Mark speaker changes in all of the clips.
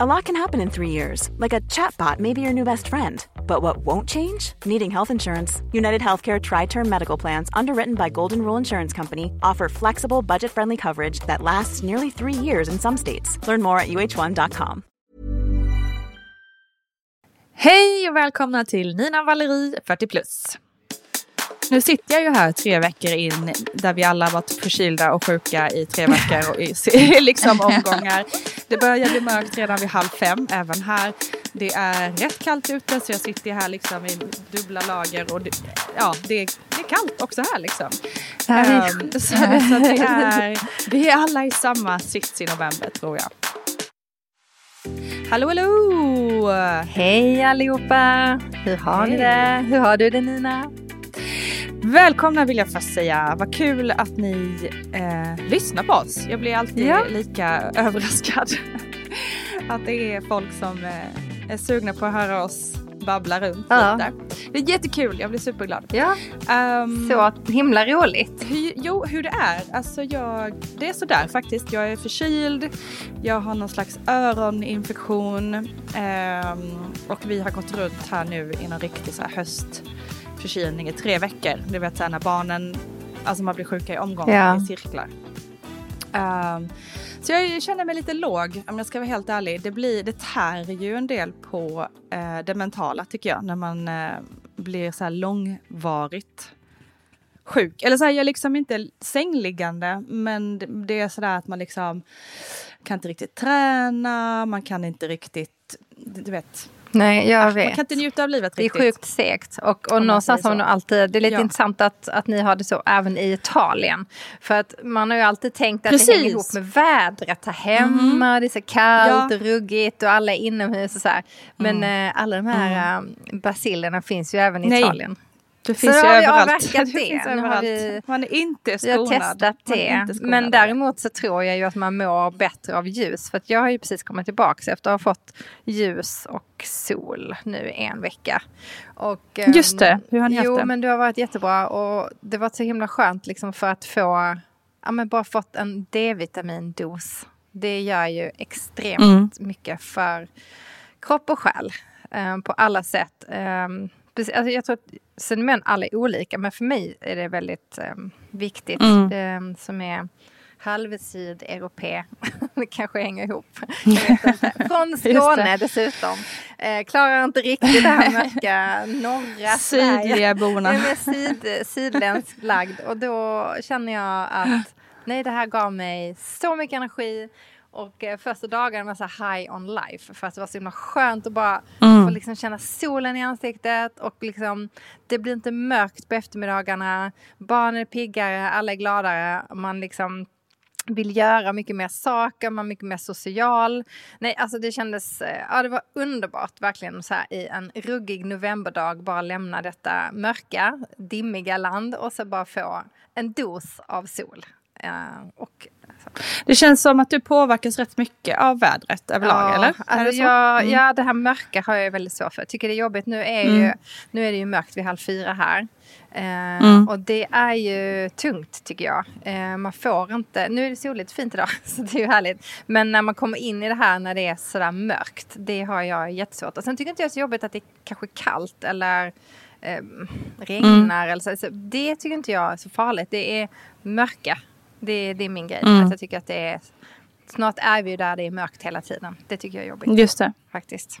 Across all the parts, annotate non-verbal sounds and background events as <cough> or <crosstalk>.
Speaker 1: A lot can happen in three years, like a chatbot may be your new best friend. But what won't change? Needing health insurance. United Healthcare Tri Term Medical Plans, underwritten by Golden Rule Insurance Company, offer flexible, budget friendly coverage that lasts nearly three years in some states. Learn more at uh1.com.
Speaker 2: Hej och välkomna till Nina Valerie 40 plus. Nu sitter jag ju här tre veckor in där vi alla varit förkylda och sjuka i tre veckor och i <laughs> liksom omgångar. Det börjar bli mörkt redan vid halv fem även här. Det är rätt kallt ute så jag sitter här liksom i dubbla lager och det, ja, det, det är kallt också här liksom. Um, så, så det är, vi är alla i samma sits i november tror jag. Hallå hallå!
Speaker 3: Hej allihopa! Hur har Hej. ni det? Hur har du det Nina?
Speaker 2: Välkomna vill jag först säga. Vad kul att ni eh, lyssnar på oss. Jag blir alltid ja. lika <laughs> överraskad. att det är folk som eh, är sugna på att höra oss babbla runt ja. lite. Det är jättekul, jag blir superglad.
Speaker 3: Ja, um, så himla roligt.
Speaker 2: Hur, jo, hur det är. Alltså jag, det är sådär faktiskt. Jag är förkyld, jag har någon slags öroninfektion um, och vi har gått runt här nu i någon riktig så här höst förkylning i tre veckor. Du vet när barnen, alltså man blir sjuka i omgångar, ja. i cirklar. Um, så jag känner mig lite låg om jag ska vara helt ärlig. Det, blir, det tär ju en del på uh, det mentala tycker jag när man uh, blir så här långvarigt sjuk. Eller så här, jag är liksom inte sängliggande men det, det är sådär att man liksom kan inte riktigt träna, man kan inte riktigt, du vet,
Speaker 3: Nej, jag vet.
Speaker 2: Man kan inte njuta av livet
Speaker 3: riktigt. Det är sjukt segt. Och, och någonstans har man alltid, det är lite ja. intressant att, att ni har det så även i Italien. För att man har ju alltid tänkt att Precis. det hänger ihop med vädret här hemma. Mm. Det är så kallt ja. och ruggigt och alla är inomhus och så här. Men mm. äh, alla de här mm. äh, basilerna finns ju även i Nej. Italien. <laughs>
Speaker 2: Det finns
Speaker 3: så
Speaker 2: ju överallt.
Speaker 3: Det. det finns överallt.
Speaker 2: Vi, man är inte
Speaker 3: skonad. Vi har testat det. Men däremot så tror jag ju att man mår bättre av ljus. För att jag har ju precis kommit tillbaka efter att ha fått ljus och sol nu en vecka. Och,
Speaker 2: ehm, Just det, hur har ni
Speaker 3: jo,
Speaker 2: haft det?
Speaker 3: men det har varit jättebra och det var så himla skönt liksom för att få, ja men bara fått en D-vitamindos. Det gör ju extremt mm. mycket för kropp och själ eh, på alla sätt. Eh, alltså jag tror att sen alla är olika, men för mig är det väldigt um, viktigt. Mm. Um, som är halvsydeuropé. <laughs> det kanske hänger ihop. <laughs> Från Skåne dessutom. Eh, klarar inte riktigt det här mörka norra
Speaker 2: Sydliga <laughs> borna.
Speaker 3: Jag är syd, sydländskt lagd och då känner jag att nej, det här gav mig så mycket energi och eh, första dagarna var så high on life för att det var så himla skönt att bara mm. få liksom känna solen i ansiktet och liksom det blir inte mörkt på eftermiddagarna. Barnen är piggare, alla är gladare. Man liksom vill göra mycket mer saker, man är mycket mer social. Nej, alltså det kändes, eh, ja det var underbart verkligen så här i en ruggig novemberdag bara lämna detta mörka, dimmiga land och så bara få en dos av sol. Uh, och
Speaker 2: det känns som att du påverkas rätt mycket av vädret överlag,
Speaker 3: ja,
Speaker 2: eller?
Speaker 3: Alltså det jag, mm. Ja, det här mörka har jag väldigt svårt för. Jag tycker det är jobbigt. Nu är, mm. ju, nu är det ju mörkt vid halv fyra här. Eh, mm. Och det är ju tungt tycker jag. Eh, man får inte, nu är det soligt fint idag <laughs> så det är ju härligt. Men när man kommer in i det här när det är sådär mörkt, det har jag jättesvårt. Och sen tycker inte jag det är så jobbigt att det är kanske kallt eller eh, regnar. Mm. Eller så. Det tycker inte jag är så farligt. Det är mörka det, det är min grej. Mm. Att jag tycker att det är Snart är vi ju där det är mörkt hela tiden. Det tycker jag är jobbigt.
Speaker 2: Just det.
Speaker 3: Faktiskt.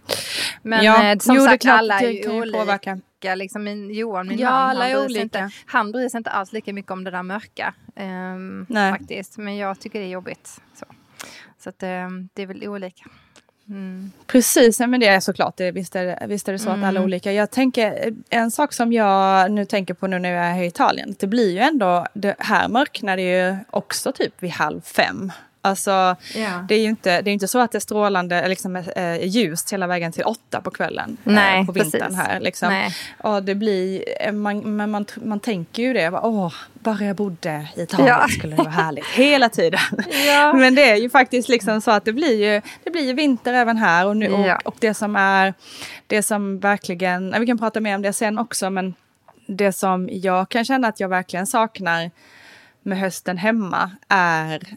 Speaker 3: Men ja. eh, som jo, sagt, klart, alla är ju olika. Påverka. Liksom min, Johan, min ja, man, han bryr, inte, han bryr sig inte alls lika mycket om det där mörka. Um, faktiskt. Men jag tycker det är jobbigt. Så, så att, um, det är väl olika.
Speaker 2: Mm. Precis, men det är såklart. Det, visst, är det, visst är det så mm. att alla mm. olika. Jag tänker, en sak som jag nu tänker på nu när jag är i Italien. Det blir ju ändå, det här mörknar det ju också typ vid halv fem. Alltså, yeah. det är ju inte, det är inte så att det är strålande liksom, eh, ljust hela vägen till åtta på kvällen.
Speaker 3: Eh, Nej,
Speaker 2: eh, på vintern precis. här. Liksom. Nej. Och det blir, eh, man, men man, man tänker ju det, åh, bara jag bodde i Italien ja. skulle det vara härligt. <laughs> Hela tiden. Ja. Men det är ju faktiskt liksom så att det blir ju, det blir ju vinter även här. Och, nu, ja. och, och det som är, det som verkligen, vi kan prata mer om det sen också, men det som jag kan känna att jag verkligen saknar med hösten hemma är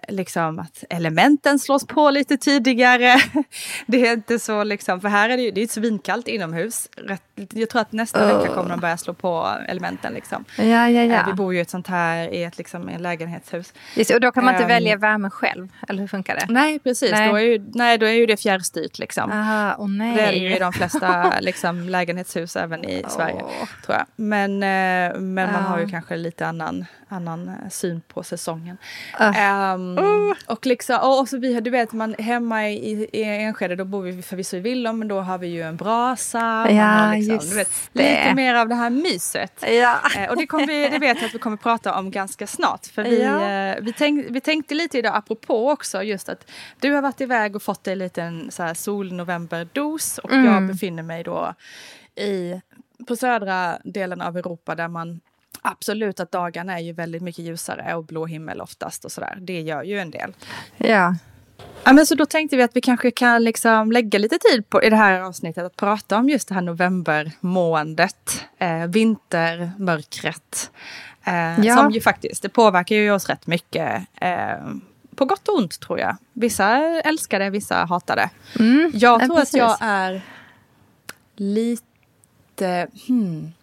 Speaker 2: liksom att elementen slås på lite tidigare. <laughs> det är inte så liksom, för här är det ju det är svinkallt inomhus. Jag tror att nästa oh. vecka kommer de börja slå på elementen liksom.
Speaker 3: Ja, ja, ja.
Speaker 2: Eh, vi bor ju i ett sånt här i ett liksom, en lägenhetshus.
Speaker 3: Just, och då kan man inte um, välja värme själv, eller hur funkar det?
Speaker 2: Nej, precis. Nej. Då, är ju, nej, då är ju det fjärrstyrt liksom.
Speaker 3: Aha, oh, nej.
Speaker 2: Det är det ju i de flesta <laughs> liksom, lägenhetshus även i Sverige, tror jag. Men, eh, men man har ju kanske lite annan annan syn på säsongen. Uh. Um. Och, liksom, och, så vi, du vet, man, hemma i, i Enskede då bor vi förvisso i villor men då har vi ju en brasa.
Speaker 3: Ja,
Speaker 2: liksom, du vet, lite mer av det här myset.
Speaker 3: Ja.
Speaker 2: Uh, och det, kommer vi, det vet jag att vi kommer prata om ganska snart. För vi, ja. uh, vi, tänk, vi tänkte lite idag apropå också just att du har varit iväg och fått en liten sol-november-dos och mm. jag befinner mig då i på södra delen av Europa där man Absolut att dagarna är ju väldigt mycket ljusare och blå himmel oftast och sådär. Det gör ju en del.
Speaker 3: Ja.
Speaker 2: Ja, men så då tänkte vi att vi kanske kan liksom lägga lite tid på, i det här avsnittet att prata om just det här novembermåendet, eh, vintermörkret. Eh, ja. Som ju faktiskt, det påverkar ju oss rätt mycket. Eh, på gott och ont tror jag. Vissa älskar det, vissa hatar det. Mm, jag tror att jag är lite lite... Hmm.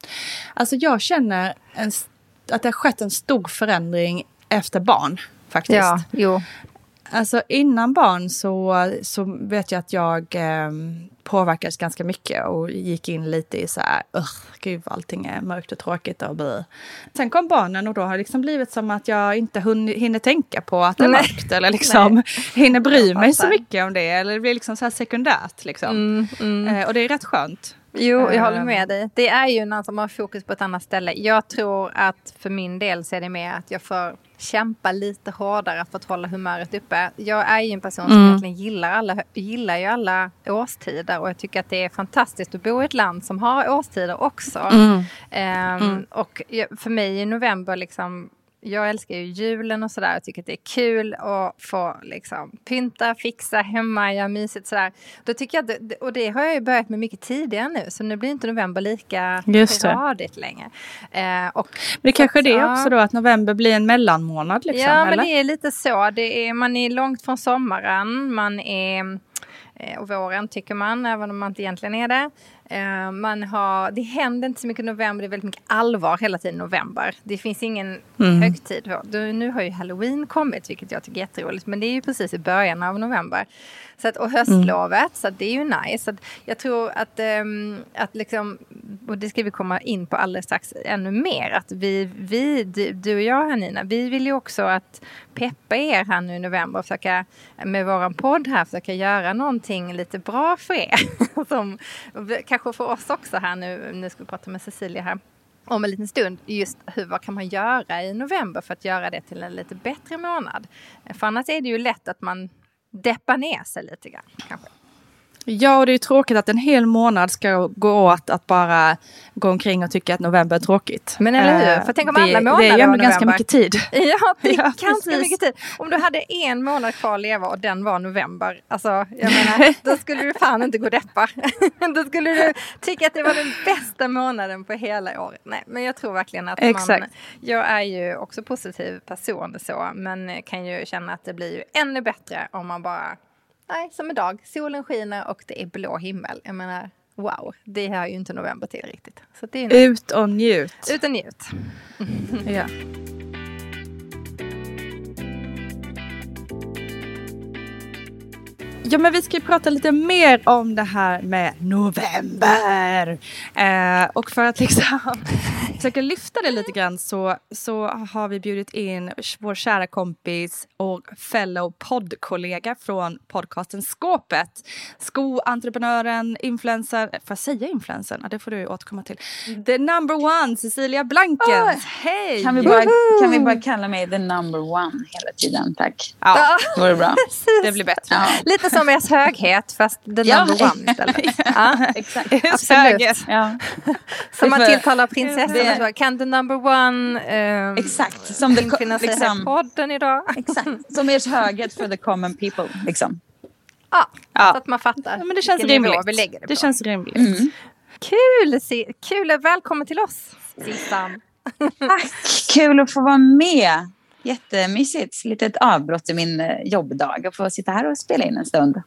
Speaker 2: Alltså jag känner en, att det har skett en stor förändring efter barn. Faktiskt.
Speaker 3: Ja, jo.
Speaker 2: Alltså innan barn så, så vet jag att jag eh, påverkades ganska mycket och gick in lite i så här, gud allting är mörkt och tråkigt och bli. Sen kom barnen och då har det liksom blivit som att jag inte hinner tänka på att det är mörkt eller liksom <laughs> hinner bry mig så mycket om det. Eller det blir liksom så här sekundärt liksom. Mm, mm. Eh, och det är rätt skönt.
Speaker 3: Jo, jag håller med dig. Det är ju när man har fokus på ett annat ställe. Jag tror att för min del så är det mer att jag får kämpa lite hårdare för att hålla humöret uppe. Jag är ju en person som mm. egentligen gillar, alla, gillar ju alla årstider och jag tycker att det är fantastiskt att bo i ett land som har årstider också. Mm. Um, mm. Och för mig i november liksom jag älskar ju julen och sådär. Jag tycker att det är kul att få liksom, pynta, fixa hemma, göra mysigt sådär. Då tycker jag och det har jag ju börjat med mycket tidigare nu. Så nu blir inte november lika gradigt längre.
Speaker 2: Eh, och, men det kanske är det också då, att november blir en mellanmånad liksom?
Speaker 3: Ja,
Speaker 2: eller?
Speaker 3: men det är lite så. Det är, man är långt från sommaren, man är eh, och våren tycker man, även om man inte egentligen är det. Uh, man har, det händer inte så mycket i november, det är väldigt mycket allvar hela tiden i november. Det finns ingen mm. högtid. Du, nu har ju halloween kommit, vilket jag tycker är jätteroligt, men det är ju precis i början av november. Så att, och höstlovet, mm. så det är ju nice. Så jag tror att, um, att liksom, och det ska vi komma in på alldeles strax ännu mer, att vi, vi du, du och jag här Nina, vi vill ju också att peppa er här nu i november och försöka med våran podd här försöka göra någonting lite bra för er. <laughs> Som, kanske för oss också här nu, nu ska vi prata med Cecilia här om en liten stund just hur, vad kan man göra i november för att göra det till en lite bättre månad. För annars är det ju lätt att man deppar ner sig lite grann kanske.
Speaker 2: Ja, och det är tråkigt att en hel månad ska gå åt att bara gå omkring och tycka att november är tråkigt.
Speaker 3: Men eller hur? För tänk om det, alla månader
Speaker 2: Det är ju ganska mycket tid. <laughs>
Speaker 3: Ja, det är <laughs> ja, ganska precis. mycket tid. Om du hade en månad kvar att leva och den var november, alltså jag menar, <laughs> då skulle du fan inte gå och deppa. då skulle du tycka att det var den bästa månaden på hela året. Nej, men jag tror verkligen att
Speaker 2: Exakt.
Speaker 3: man... Jag är ju också positiv person så, men kan ju känna att det blir ju ännu bättre om man bara nej, som idag. Solen skiner och det är blå himmel. Jag menar, wow, det hör ju inte november till riktigt.
Speaker 2: Så det är Ut och njut.
Speaker 3: Ut och njut.
Speaker 2: ja. Ja, men vi ska prata lite mer om det här med november. Eh, och för att liksom <laughs> försöka lyfta det lite grann så, så har vi bjudit in vår kära kompis och fellow poddkollega från podcasten Skåpet. Skoentreprenören, influencer, får jag säga influencern? Ja, det får du återkomma till. The number one, Cecilia Blankens. Oh, Hej!
Speaker 4: Kan vi, bara, kan vi bara kalla mig the number one hela tiden, tack?
Speaker 2: Ja,
Speaker 4: det vore bra. <laughs>
Speaker 2: Det blir bättre. Ja.
Speaker 3: Lite som ers höghet, fast the number ja. one istället. <laughs> ja,
Speaker 4: exakt. <laughs>
Speaker 3: Absolut. Ja. Som man tilltalar prinsessan det... Kan the number one um,
Speaker 4: Exakt. Som det,
Speaker 3: infinna sig liksom, podden idag?
Speaker 4: Exakt. <laughs> Som ers höghet för the common people. Liksom.
Speaker 3: Ja, ja, så att man fattar.
Speaker 2: Ja, men det känns rimligt. Vi lägger det, det känns rimligt. Mm.
Speaker 3: Kul! Kul! Välkommen till oss, Sissan.
Speaker 4: Tack! Kul att få vara med. Jättemysigt. Lite ett avbrott i min eh, jobbdag att få sitta här och spela in en stund.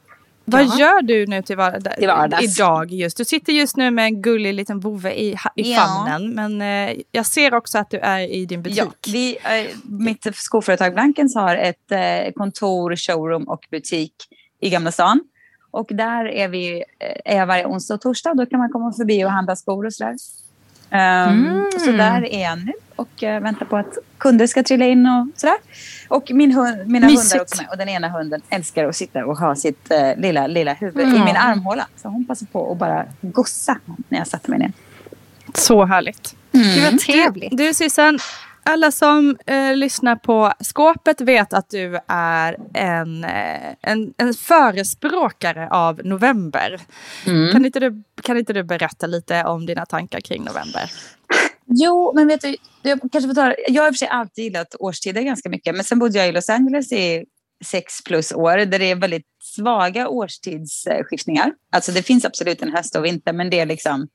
Speaker 2: Vad
Speaker 3: Ja.
Speaker 2: gör du nu till vardags?
Speaker 4: Till vardags.
Speaker 2: Idag just. Du sitter just nu med en gullig liten vovve i, i
Speaker 4: Ja.
Speaker 2: famnen. Men eh, jag ser också att du är i din butik.
Speaker 4: Ja, vi, eh, mitt skoföretag Blankens har ett eh, kontor, showroom och butik i Gamla stan. Och där är, vi, eh, är jag varje onsdag och torsdag. Då kan man komma förbi och handla skor och sådär. Um,
Speaker 3: Mm.
Speaker 4: Så där är jag nu och eh, väntar på att kunder ska trilla in och sådär. Och min hund, mina
Speaker 2: Mysigt.
Speaker 4: hundar också med. Och den ena hunden älskar att sitta och ha sitt eh, lilla, lilla huvud
Speaker 3: Mm.
Speaker 4: i min armhåla. Så hon passar på att bara gossa när jag satte mig ner.
Speaker 2: Så härligt.
Speaker 3: Gud vad trevligt.
Speaker 2: Du Sissan, alla som eh, lyssnar på Skåpet vet att du är en, eh, en, en förespråkare av november.
Speaker 4: Mm.
Speaker 2: Kan, inte du, kan inte du berätta lite om dina tankar kring november?
Speaker 4: Jo, men vet du, jag, kanske får ta, jag har i och för sig alltid gillat årstider ganska mycket. Men sen bodde jag i Los Angeles i sex plus år där det är väldigt svaga årstidsskiftningar. Alltså det finns absolut en höst och vinter, men det är liksom...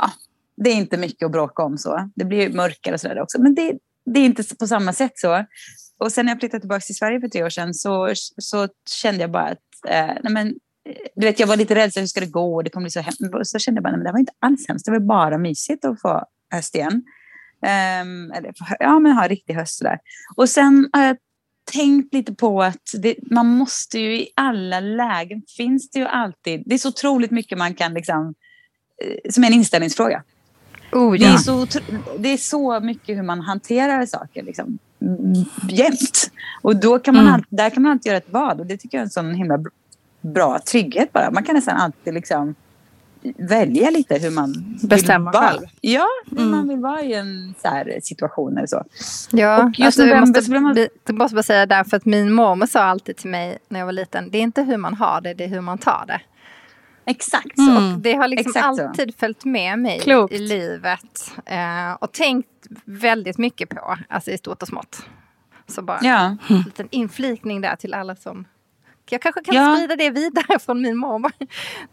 Speaker 4: Ja, det är inte mycket att bråka om så. Det blir mörkare och sådär också, men det, det är inte på samma sätt så. Och sen när jag flyttade tillbaka till Sverige för tre år sedan så, så kände jag bara att eh, nej men, du vet, jag var lite rädd så hur ska det gå, det kommer bli så hemskt. Så kände jag bara, nej, men det var inte alls hemskt, det var bara mysigt att få höst igen. Um, eller ja, men ha en riktig höst sådär. Och sen har jag tänkt lite på att det, man måste ju i alla lägen, finns det ju alltid, det är så otroligt mycket man kan liksom, eh, som är en inställningsfråga.
Speaker 3: Oh,
Speaker 4: Det, är
Speaker 3: ja.
Speaker 4: så, det är så mycket hur man hanterar saker liksom, mm, jämt. Och då kan man
Speaker 2: Mm.
Speaker 4: alltid, där kan man alltid göra ett vad och det tycker jag är en sån himla br- bra trygghet bara. Man kan nästan alltid liksom välja lite hur man
Speaker 2: Bestämma
Speaker 4: vill vara.
Speaker 2: själv.
Speaker 4: Ja, hur
Speaker 2: Mm.
Speaker 4: man vill vara i en så här situation eller så.
Speaker 3: Ja,
Speaker 4: Och just
Speaker 3: alltså,
Speaker 4: november
Speaker 3: måste,
Speaker 4: man-
Speaker 3: jag måste bara säga där, för att min mormor sa alltid till mig när jag var liten, det är inte hur man har det, det är hur man tar det.
Speaker 4: Exakt så.
Speaker 2: Mm.
Speaker 3: Och det har liksom
Speaker 4: Exakt så.
Speaker 3: alltid följt med mig
Speaker 2: Klokt.
Speaker 3: i livet. Eh, och tänkt väldigt mycket på, alltså i stort och smått. Så bara
Speaker 4: Ja.
Speaker 3: en liten inflikning där till alla som... Jag kanske kan
Speaker 4: Ja.
Speaker 3: sprida det vidare från min mormor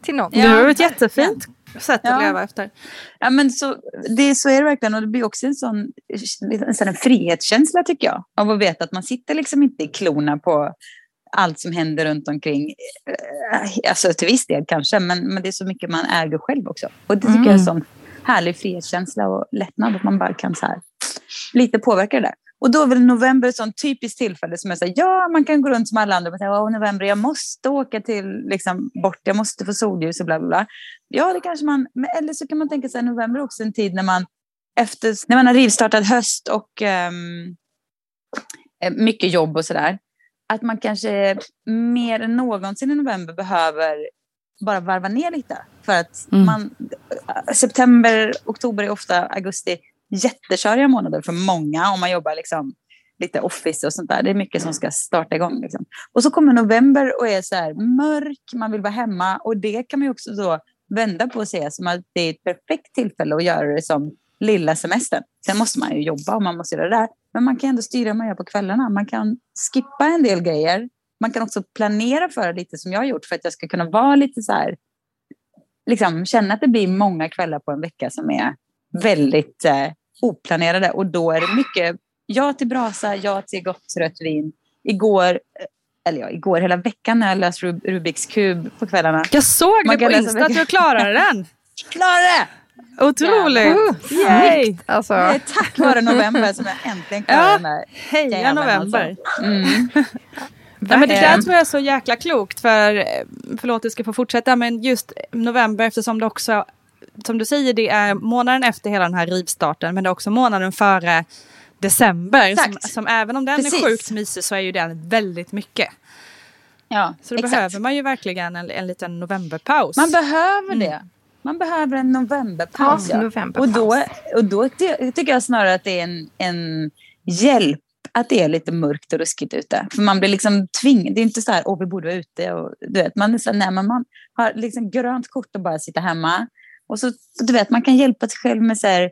Speaker 3: till någon.
Speaker 2: Det var ett jättefint sätt att
Speaker 4: Ja.
Speaker 2: leva efter.
Speaker 4: Ja, men så, det, så är det verkligen. Och det blir också en sån, en sån frihetskänsla tycker jag. Av att veta att man sitter liksom inte i klorna på allt som händer runt omkring. Eh, Alltså till viss del kanske, men, men det är så mycket man äger själv också. Och det tycker jag är en sån härlig frihetskänsla och lättnad. Att man bara kan så här, lite påverka det där. Och då är väl november ett sånt typiskt tillfälle som jag säger, ja man kan gå runt som alla andra och säga, åh november, jag måste åka till, liksom, bort, jag måste få solljus och bla bla bla. Ja, det kanske man, men eller så kan man tänka sig november också en tid när man efter, när man har rivstartat höst och eh, mycket jobb och sådär. Att man kanske mer än någonsin i november behöver bara varva ner lite. För att
Speaker 2: Mm.
Speaker 4: man, september, oktober är ofta augusti jätteköriga månader för många om man jobbar liksom lite office och sånt där. Det är mycket som ska starta igång. Liksom. Och så kommer november och är så här mörk, man vill vara hemma och det kan man ju också då vända på och säga som att det är ett perfekt tillfälle att göra det som lilla semestern. Sen måste man ju jobba och man måste göra det där. Men man kan ändå styra vad man gör på kvällarna. Man kan skippa en del grejer. Man kan också planera för det lite som jag har gjort för att jag ska kunna vara lite så här, liksom känna att det blir många kvällar på en vecka som är väldigt eh, oplanerade och då är det mycket ja till brasa, ja till gott rött vin. Igår, eh, eller ja, igår hela veckan när jag läste Rub- Rubiks kub på kvällarna.
Speaker 2: Jag såg det på Insta att du klarade den. <laughs>
Speaker 4: Klarade!
Speaker 2: Otroligt!
Speaker 3: Jävlar.
Speaker 2: Yay!
Speaker 3: Alltså,
Speaker 4: Det är tack vare november som jag äntligen klarade
Speaker 2: Ja.
Speaker 4: den där.
Speaker 2: Heja november!
Speaker 4: alltså. Mm. <laughs>
Speaker 2: Ja, men det där
Speaker 4: Verkligen.
Speaker 2: tror jag är så jäkla klokt för, förlåt jag ska få fortsätta, men just november eftersom det också, som du säger, det är månaden efter hela den här rivstarten, men det är också månaden före december. Som, som även om den
Speaker 4: Precis.
Speaker 2: är sjukt mysig så är ju den väldigt mycket.
Speaker 4: Ja,
Speaker 2: Så då
Speaker 4: exakt.
Speaker 2: behöver man ju verkligen en, en liten novemberpaus.
Speaker 4: Man behöver
Speaker 2: Mm.
Speaker 4: Man behöver en novemberpaus.
Speaker 3: Ja, novemberpaus.
Speaker 4: Och då, och då ty- tycker jag snarare att det är en, en hjälp att det är lite mörkt och ruskigt ute. För man blir liksom tvingad. Det är inte så här, åh vi borde vara ute. Och, du vet, man är så här, nej, men man har liksom grönt kort och bara sitta hemma. Och så, du vet, man kan hjälpa sig själv med så här,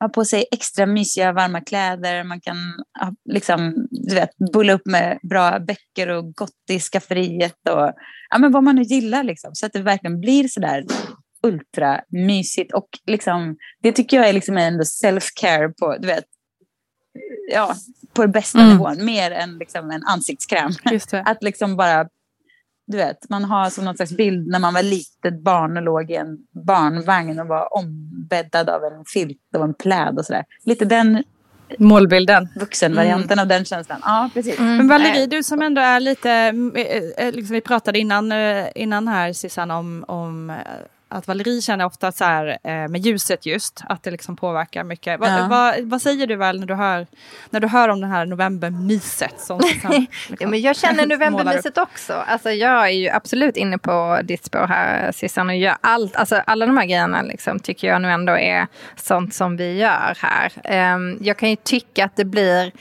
Speaker 4: ha på sig extra mysiga varma kläder. Man kan ha, liksom, du vet, bulla upp med bra böcker och gott i skafferiet. Och, ja, men vad man nu gillar liksom. Så att det verkligen blir så där ultra mysigt. Och liksom, det tycker jag är liksom ändå self-care på, du vet, ja, på bästa
Speaker 2: Mm.
Speaker 4: nivån, mer än liksom en ansiktskräm.
Speaker 2: Just det. <laughs>
Speaker 4: Att liksom bara, du vet, man har som någon slags bild när man var litet barn och låg i en barnvagn och var ombäddad av en filt och en pläd och sådär. Lite den
Speaker 2: Målbilden.
Speaker 4: vuxenvarianten av den känslan. Ja, precis.
Speaker 2: Men Valerie, du som ändå är lite, eh, eh, liksom vi pratade innan, eh, innan här Susanne om, om att Valerie känner ofta så här eh, med ljuset just, att det liksom påverkar mycket. Va,
Speaker 4: Ja.
Speaker 2: vad, vad säger du väl när du hör, när du hör om det här novembermyset? Som <laughs> liksom,
Speaker 3: Ja, men jag känner <laughs>
Speaker 2: målar upp?
Speaker 3: novembermyset också. Alltså, jag är ju absolut inne på ditt spår här Sissan. Och gör allt, alltså, alla de här grejerna liksom, tycker jag nu ändå är sånt som vi gör här. Ehm, jag kan ju tycka att det blir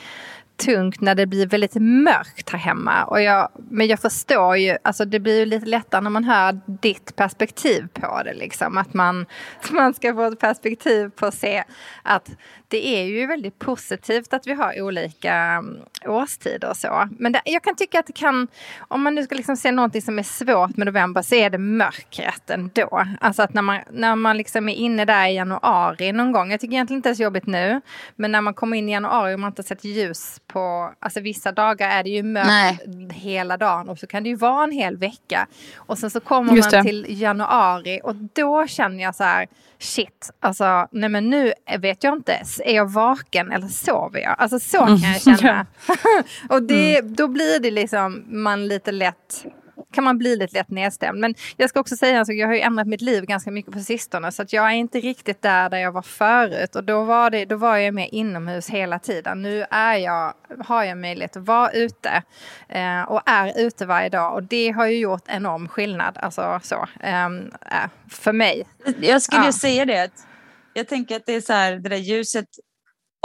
Speaker 3: tungt när det blir väldigt mörkt här hemma. Och jag, men jag förstår ju, alltså det blir ju lite lättare när man hör ditt perspektiv på det. Liksom. Att man, <laughs> man ska få ett perspektiv på att se att det är ju väldigt positivt att vi har olika mm, årstider och så. Men det, jag kan tycka att det kan, om man nu ska liksom se någonting som är svårt med november så är det mörkret ändå. Alltså att när man, när man liksom är inne där i januari någon gång, jag tycker egentligen inte det är så jobbigt nu, men när man kommer in i januari och man inte har sett ljus på, alltså vissa dagar är det ju mörkt
Speaker 4: Nej.
Speaker 3: hela dagen och så kan det ju vara en hel vecka. Och sen så kommer man till januari och då känner jag så här, shit, alltså nej men nu vet jag inte, är jag vaken eller sover jag? Alltså så kan jag <laughs> känna. <laughs> och det, då blir det liksom man lite lätt kan man bli lite lätt nedstämd. Men jag ska också säga att jag har ju ändrat mitt liv ganska mycket på sistone så att jag är inte riktigt där där jag var förut och då var, det, då var jag mer inomhus hela tiden. Nu är jag, har jag möjlighet att vara ute eh, och är ute varje dag och det har ju gjort enorm skillnad alltså så, ehm, eh, för mig.
Speaker 4: Jag skulle
Speaker 3: Ja.
Speaker 4: ju säga det. Att jag tänker att det är så här, det där ljuset.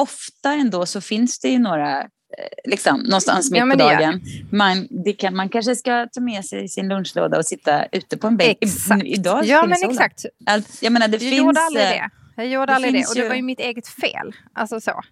Speaker 4: Ofta ändå så finns det ju några, eh, liksom, någonstans mitt
Speaker 3: Ja,
Speaker 4: på dagen. Man, det kan, man kanske ska ta med sig sin lunchlåda och sitta ute på en bänk.
Speaker 3: Exakt.
Speaker 4: Idag
Speaker 3: Ja men exakt.
Speaker 4: Allt, jag menar, det
Speaker 3: Jag
Speaker 4: finns...
Speaker 3: gjorde aldrig
Speaker 4: eh,
Speaker 3: det. Jag gjorde
Speaker 4: det
Speaker 3: aldrig det och det var ju mitt eget fel. Alltså så.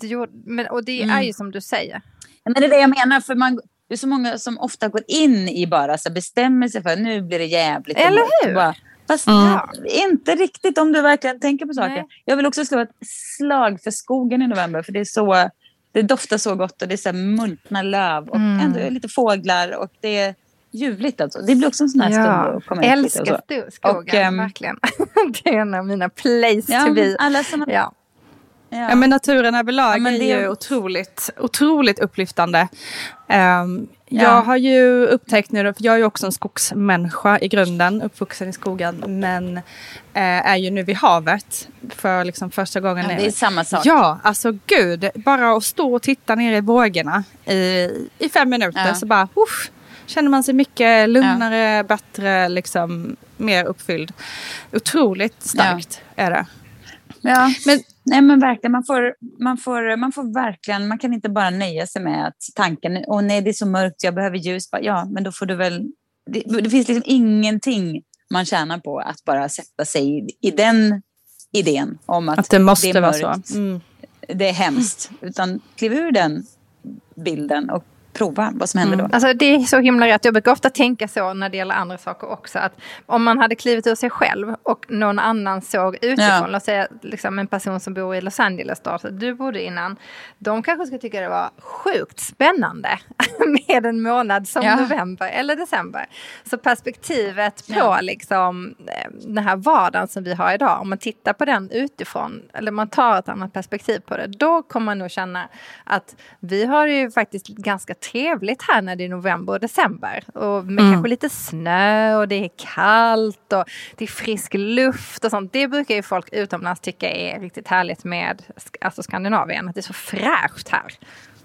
Speaker 3: Det gjorde, men, och det
Speaker 4: Mm.
Speaker 3: är ju som du säger.
Speaker 4: Ja, Men det är det jag menar, för man, det är så många som ofta går in i bara så bestämmer sig för att nu blir det jävligt.
Speaker 3: Eller hur?
Speaker 4: Bara, fast
Speaker 2: Mm.
Speaker 4: ja, inte riktigt om du verkligen tänker på saker.
Speaker 3: Nej.
Speaker 4: Jag vill också slå ett slag för skogen i november, för det är så det doftar så gott och det är så här multna löv och
Speaker 3: Mm.
Speaker 4: ändå lite fåglar och det är ljuvligt alltså. Det blir också en sån här stund att komma och så.
Speaker 3: älskar sto- skogen,
Speaker 4: Och, ehm,
Speaker 3: verkligen. <laughs> det är en av mina place
Speaker 4: Ja,
Speaker 3: to be.
Speaker 4: alla har,
Speaker 3: Ja.
Speaker 4: ja.
Speaker 2: Ja, men naturen överlag
Speaker 4: Ja, men
Speaker 2: är
Speaker 4: det-
Speaker 2: ju otroligt, otroligt upplyftande.
Speaker 4: Ja.
Speaker 2: Jag har ju upptäckt nu, för jag är ju också en skogsmänniska i grunden, uppvuxen i skogen, men eh, är ju nu vid havet för liksom första gången.
Speaker 4: Ja, det är samma sak.
Speaker 2: Ja, alltså gud, bara att stå och titta ner i vågorna i, i fem minuter
Speaker 4: Ja.
Speaker 2: så bara, uff, känner man sig mycket lugnare, bättre, liksom mer uppfylld. Otroligt starkt är det.
Speaker 4: Ja,
Speaker 2: Men-
Speaker 4: nej men verkligen, man får, man, får, man får verkligen, man kan inte bara nöja sig med att tanken, åh nej det är så mörkt, jag behöver ljus. Ja, men då får du väl, det, det finns liksom ingenting man tjänar på att bara sätta sig i, i den idén om att,
Speaker 2: Att det måste
Speaker 4: är
Speaker 2: vara
Speaker 4: mörkt,
Speaker 2: så. Mm.
Speaker 4: det är hemskt. Utan kliv ur den bilden och prova vad som händer då.
Speaker 3: Alltså det är så himla rätt. Jag brukar ofta tänka så när det gäller andra saker också. Att om man hade klivit ur sig själv och någon annan såg utifrån.
Speaker 4: Ja.
Speaker 3: Låt säga liksom en person som bor i Los Angeles då, så du bodde innan. De kanske skulle tycka det var sjukt spännande <laughs> med en månad som
Speaker 4: Ja.
Speaker 3: november eller december. Så perspektivet på
Speaker 4: Ja.
Speaker 3: liksom eh, den här vardagen som vi har idag. Om man tittar på den utifrån eller man tar ett annat perspektiv på det. Då kommer man nog känna att vi har ju faktiskt ganska trevligt här när det är november och december. Och med
Speaker 2: Mm.
Speaker 3: kanske lite snö och det är kallt och det är frisk luft och sånt. Det brukar ju folk utomlands tycka är riktigt härligt med alltså Skandinavien. Att det är så fräscht här.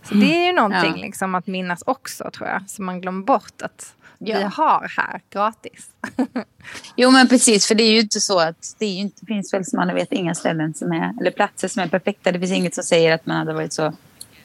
Speaker 3: Så det är ju någonting
Speaker 4: Ja.
Speaker 3: liksom att minnas också tror jag. Som man glömmer bort att vi
Speaker 4: Ja.
Speaker 3: har här gratis. <laughs>
Speaker 4: Jo men precis, för det är ju inte så att det inte, det finns väl som alla vet inga ställen som är, eller platser som är perfekta. Det finns inget som säger att man hade varit så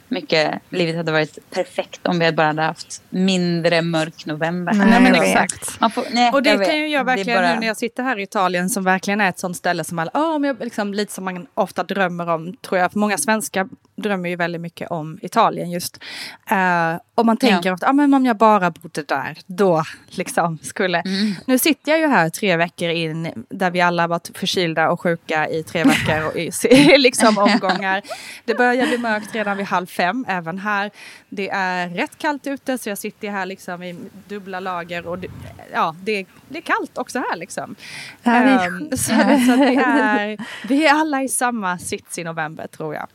Speaker 4: mycket, livet hade varit perfekt om vi bara hade haft mindre mörk november.
Speaker 3: Nej,
Speaker 2: Nej, men exakt.
Speaker 4: Man får, nej,
Speaker 2: Och det
Speaker 4: jag
Speaker 2: kan ju jag verkligen
Speaker 4: bara-
Speaker 2: nu när jag sitter här i Italien som verkligen är ett sånt ställe som alla, oh, men jag, liksom, lite som man ofta drömmer om tror jag. För många svenskar drömmer ju väldigt mycket om Italien just. Uh, och man tänker ja. ofta, ah, men om jag bara bodde där, då liksom skulle... Mm. Nu sitter jag ju här tre veckor in, där vi alla varit förkylda och sjuka i tre veckor och i <laughs> liksom <laughs> omgångar. Det börjar bli mörkt redan vid halv fem, även här. Det är rätt kallt ute, så jag sitter här liksom i dubbla lager och det, ja, det, det är kallt också här liksom. Um, så, så vi, <laughs> är, vi är alla i samma sits i november tror jag.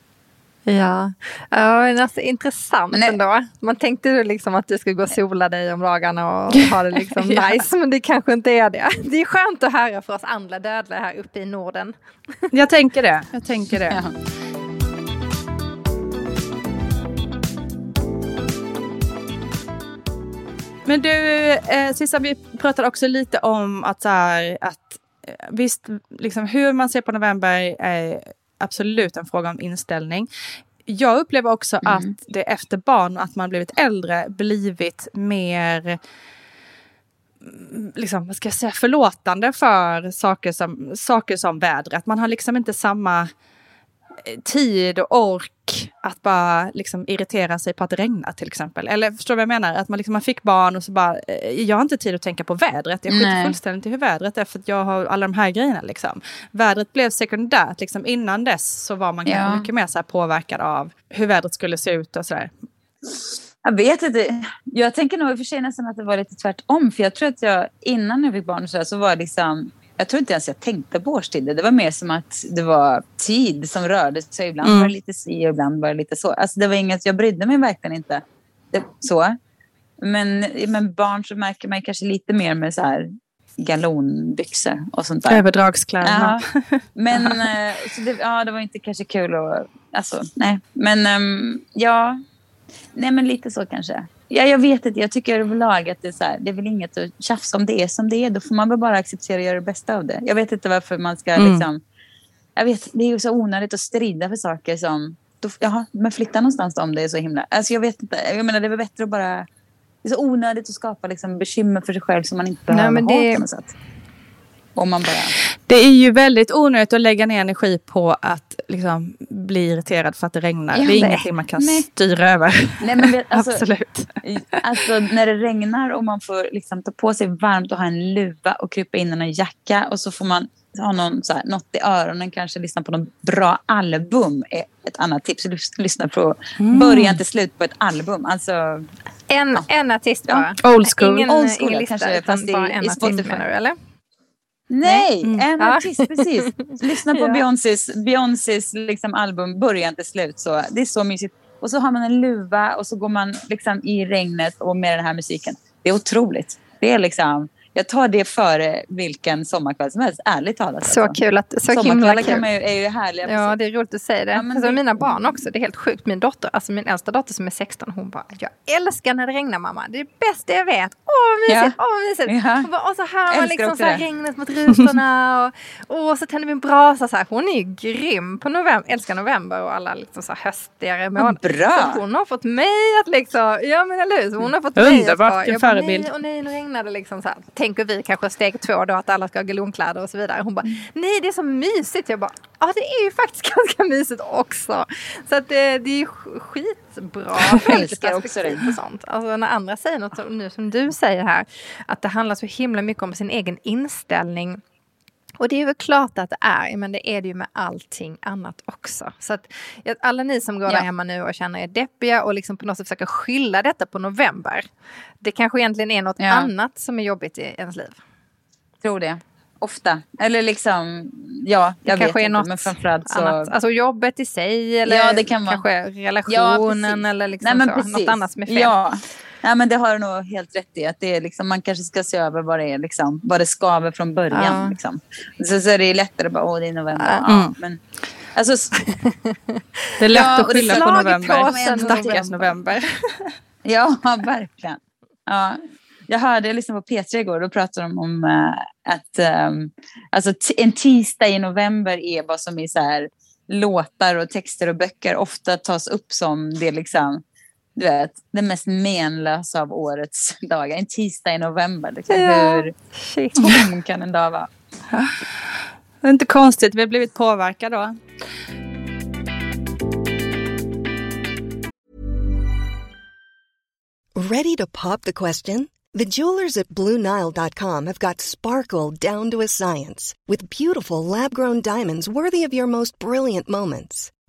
Speaker 3: Ja, ja men alltså, intressant men ändå. Man tänkte ju liksom att du skulle gå och sola dig om dagarna och <laughs> ha det liksom nice, men det kanske inte är det. Det är skönt att höra för oss andra dödliga här uppe i Norden.
Speaker 2: Jag tänker det. Jag tänker det. Ja. Men du, eh, Sissa, vi pratade också lite om att, så här, att eh, visst, liksom, hur man ser på november är absolut en fråga om inställning. Jag upplever också mm. att det efter barn, att man blivit äldre, blivit mer liksom, vad ska jag säga, förlåtande för saker som, saker som vädret. Man har liksom inte samma tid och ork att bara liksom irritera sig på att det regnar till exempel. Eller förstår du vad jag menar? Att man, liksom, man fick barn och så bara, eh, jag har inte tid att tänka på vädret. Jag skiter fullständigt i hur vädret är för att jag har alla de här grejerna. Liksom. Vädret blev sekundärt. Liksom. Innan dess så var man ja. kanske mycket mer så påverkad av hur vädret skulle se ut och sådär.
Speaker 4: Jag vet inte. Jag tänker nog i och för sig nästan att det var lite tvärtom. För jag tror att jag innan jag fick barn så, så var det liksom jag tror inte ens jag tänkte på årstider. Det var mer som att det var tid som rörde sig. Ibland mm. var det lite si och ibland var det lite så. Alltså det var inget, jag brydde mig verkligen inte. Det, så. Men med barn så märker man kanske lite mer med så här galonbyxor och sånt där.
Speaker 2: Överdragskläderna.
Speaker 4: Ja. <laughs> Men eh, så det, ja, det var inte kanske kul att... Alltså, nej. Men um, ja, nej men lite så kanske. Ja, jag vet inte. Jag tycker överlag att det är, så här, det är väl inget att tjafsa om det är som det är. Då får man väl bara acceptera och göra det bästa av det. Jag vet inte varför man ska mm. liksom... Jag vet, det är ju så onödigt att strida för saker som... Då, jaha, men flytta någonstans då om det är så himla... Alltså jag vet inte. Jag menar det är väl bättre att bara... Det är så onödigt att skapa liksom, bekymmer för sig själv som man inte behöver Nej, det... ha på något sätt. Om man bara...
Speaker 2: Det är ju väldigt onödigt att lägga ner energi på att liksom, bli irriterad för att det regnar. Ja, det är ingenting man kan nej. styra över.
Speaker 4: Nej, men <laughs> alltså, Absolut. Alltså när det regnar och man får liksom, ta på sig varmt och ha en luva och krypa in i en jacka och så får man ha någon, så här, något i öronen, kanske lyssna på något bra album är ett annat tips. Lyssna på mm. början till slut på ett album. Alltså,
Speaker 3: en, ja. en artist bara?
Speaker 2: Ja. Old school.
Speaker 3: Ingen, Old school, ingen lista, kanske, fast bara en i Spotify. Nu, eller?
Speaker 4: Nej, mm. en artist, precis. <laughs> Lyssna på ja. Beyoncés, Beyoncés liksom album början till slut. Så, det är så mysigt. Och så har man en luva och så går man liksom i regnet och med den här musiken. Det är otroligt. Det är liksom jag tar det före vilken sommarkväll som helst, ärligt talat.
Speaker 3: Så alltså. kul. Att, så himla kul.
Speaker 4: Ju, är ju härliga.
Speaker 3: Ja, det är roligt att säga det. Ja, alltså, det... Mina barn också, det är helt sjukt. Min dotter, alltså min äldsta dotter som är 16, hon bara, jag älskar när det regnar mamma. Det är det bästa jag vet. Åh, vad mysigt, ja. åh, vad mysigt. Ja. Och, bara, och så hör man liksom så här regnet mot rutorna och, och så tänder vi en brasa. Så här. Hon är ju grym på november, älskar november och alla liksom så här höstigare månader.
Speaker 4: Bra!
Speaker 3: Så hon har fått mig att liksom, ja men eller hur? hon har fått
Speaker 2: Underbart, mig att bara, jag bara, nej,
Speaker 3: och nej, nu regnar det liksom så här. Tänker vi kanske steg två då att alla ska ha galonkläder och så vidare. Hon bara, nej det är så mysigt. Jag bara, ja det är ju faktiskt <laughs> ganska mysigt också. Så att det, det är ju skitbra.
Speaker 4: Det.
Speaker 3: Och sånt. Alltså när andra säger något nu som du säger här, att det handlar så himla mycket om sin egen inställning och det är väl klart att det är, men det är det ju med allting annat också. Så att alla ni som går ja. där hemma nu och känner er deppiga och liksom på något sätt försöker skylla detta på november. Det kanske egentligen är något ja. annat som är jobbigt i ens liv.
Speaker 4: Tror det. Ofta. Eller liksom, ja, jag
Speaker 3: det vet
Speaker 4: inte.
Speaker 3: Något
Speaker 4: men framförallt så...
Speaker 3: Annat. Alltså jobbet i sig eller ja, det kan kanske vara. relationen ja, eller liksom Nej, så. något annat som är fel.
Speaker 4: Ja. Ja, men det har du nog helt rätt i. Att det är liksom, man kanske ska se över vad det, är, liksom, vad det skaver från början. Ja. Liksom. Så, så är det lättare att bara, åh det är november. Mm. Ja, men, alltså, <laughs>
Speaker 2: det är lätt ja, att skylla på november. Stackars november. <laughs>
Speaker 4: ja, verkligen. Ja. Jag hörde liksom på P3 igår, då pratade de om uh, att um, alltså en tisdag i november är vad som är så här, låtar och texter och böcker ofta tas upp som det liksom du vet, den mest menlösa av årets <laughs> dagar. En tisdag i november. Liksom. Ja. Hur tom kan en dag vara? Ja.
Speaker 2: Det är inte konstigt, vi har blivit påverkade då.
Speaker 5: Ready to pop the question? The jewelers at BlueNile.com have got sparkle down to a science with beautiful lab-grown diamonds worthy of your most brilliant moments.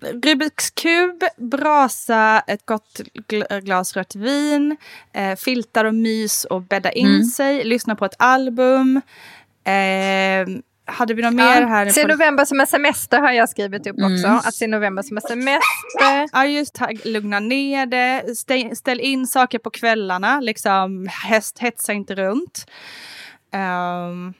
Speaker 2: Rubiks kub, brasa, ett gott gl- glas rött vin, eh, filtar och mys och bädda in
Speaker 3: Mm.
Speaker 2: sig, lyssna på ett album. Eh, hade vi något mer här?
Speaker 3: Se november som en semester har jag skrivit upp också.
Speaker 4: Mm.
Speaker 3: Att se november som en semester.
Speaker 2: Ja, just lugna ner det. Stäng, ställ in saker på kvällarna. Liksom, häst, hetsa inte runt. Ehm,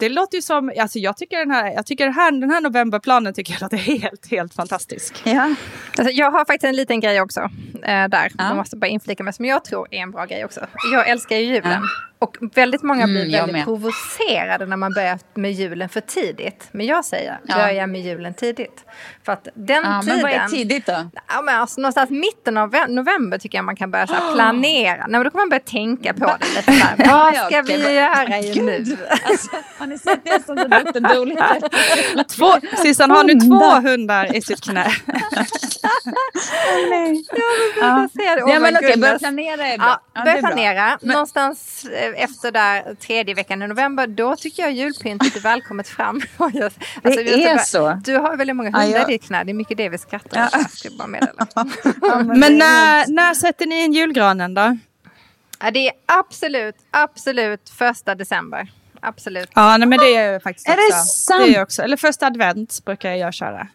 Speaker 2: det låter ju som, alltså jag tycker den här, jag tycker den här, den här novemberplanen tycker jag låter <laughs> helt, helt fantastisk.
Speaker 4: Ja.
Speaker 3: Alltså, jag har faktiskt en liten grej också eh, där.
Speaker 4: Ja.
Speaker 3: Jag måste bara inflika mig som jag tror är en bra grej också. Jag älskar ju julen. Och väldigt många blir
Speaker 4: Mm,
Speaker 3: väldigt
Speaker 4: med.
Speaker 3: provocerade när man börjar med julen för tidigt. Men jag säger,
Speaker 4: Ja.
Speaker 3: börja med julen tidigt. För att den
Speaker 4: ja,
Speaker 3: tiden...
Speaker 4: men vad är tidigt då?
Speaker 3: Ja, men alltså, någonstans mitten av ve- november tycker jag man kan börja så här, <gasps> planera. Nej, då kan man börja tänka på det lite. Så <laughs> vad
Speaker 4: Ja,
Speaker 3: ska vi göra ju nu? <laughs>
Speaker 4: Alltså, har ni sett det som? <laughs>
Speaker 2: Två, Sissan har nu två hundar i sitt knä.
Speaker 4: Nej.
Speaker 3: Jag det. Oh
Speaker 4: Ja,
Speaker 3: my
Speaker 4: men okej, börja planera är bra.
Speaker 3: Ja,
Speaker 4: Ja, det
Speaker 3: börja planera.
Speaker 4: Men-
Speaker 3: Någonstans eh, efter där tredje veckan i november, då tycker jag julpyntet är välkommet fram. <laughs> Jag- alltså, vi måste
Speaker 4: är
Speaker 3: bara-
Speaker 4: så?
Speaker 3: Du har väldigt många
Speaker 4: Ja,
Speaker 3: hundar
Speaker 4: jag-
Speaker 3: i ditt knä, det är mycket det vi skrattar
Speaker 4: Ja.
Speaker 3: åt. Jag ska bara meddela. <laughs>
Speaker 2: Men när, när sätter ni in julgranen då?
Speaker 3: Ja, det är absolut, absolut första december. Absolut.
Speaker 2: Ja, nej, men det är jag faktiskt
Speaker 4: Är det
Speaker 2: också.
Speaker 4: sant?
Speaker 2: Det är jag också. Eller första advent brukar jag köra.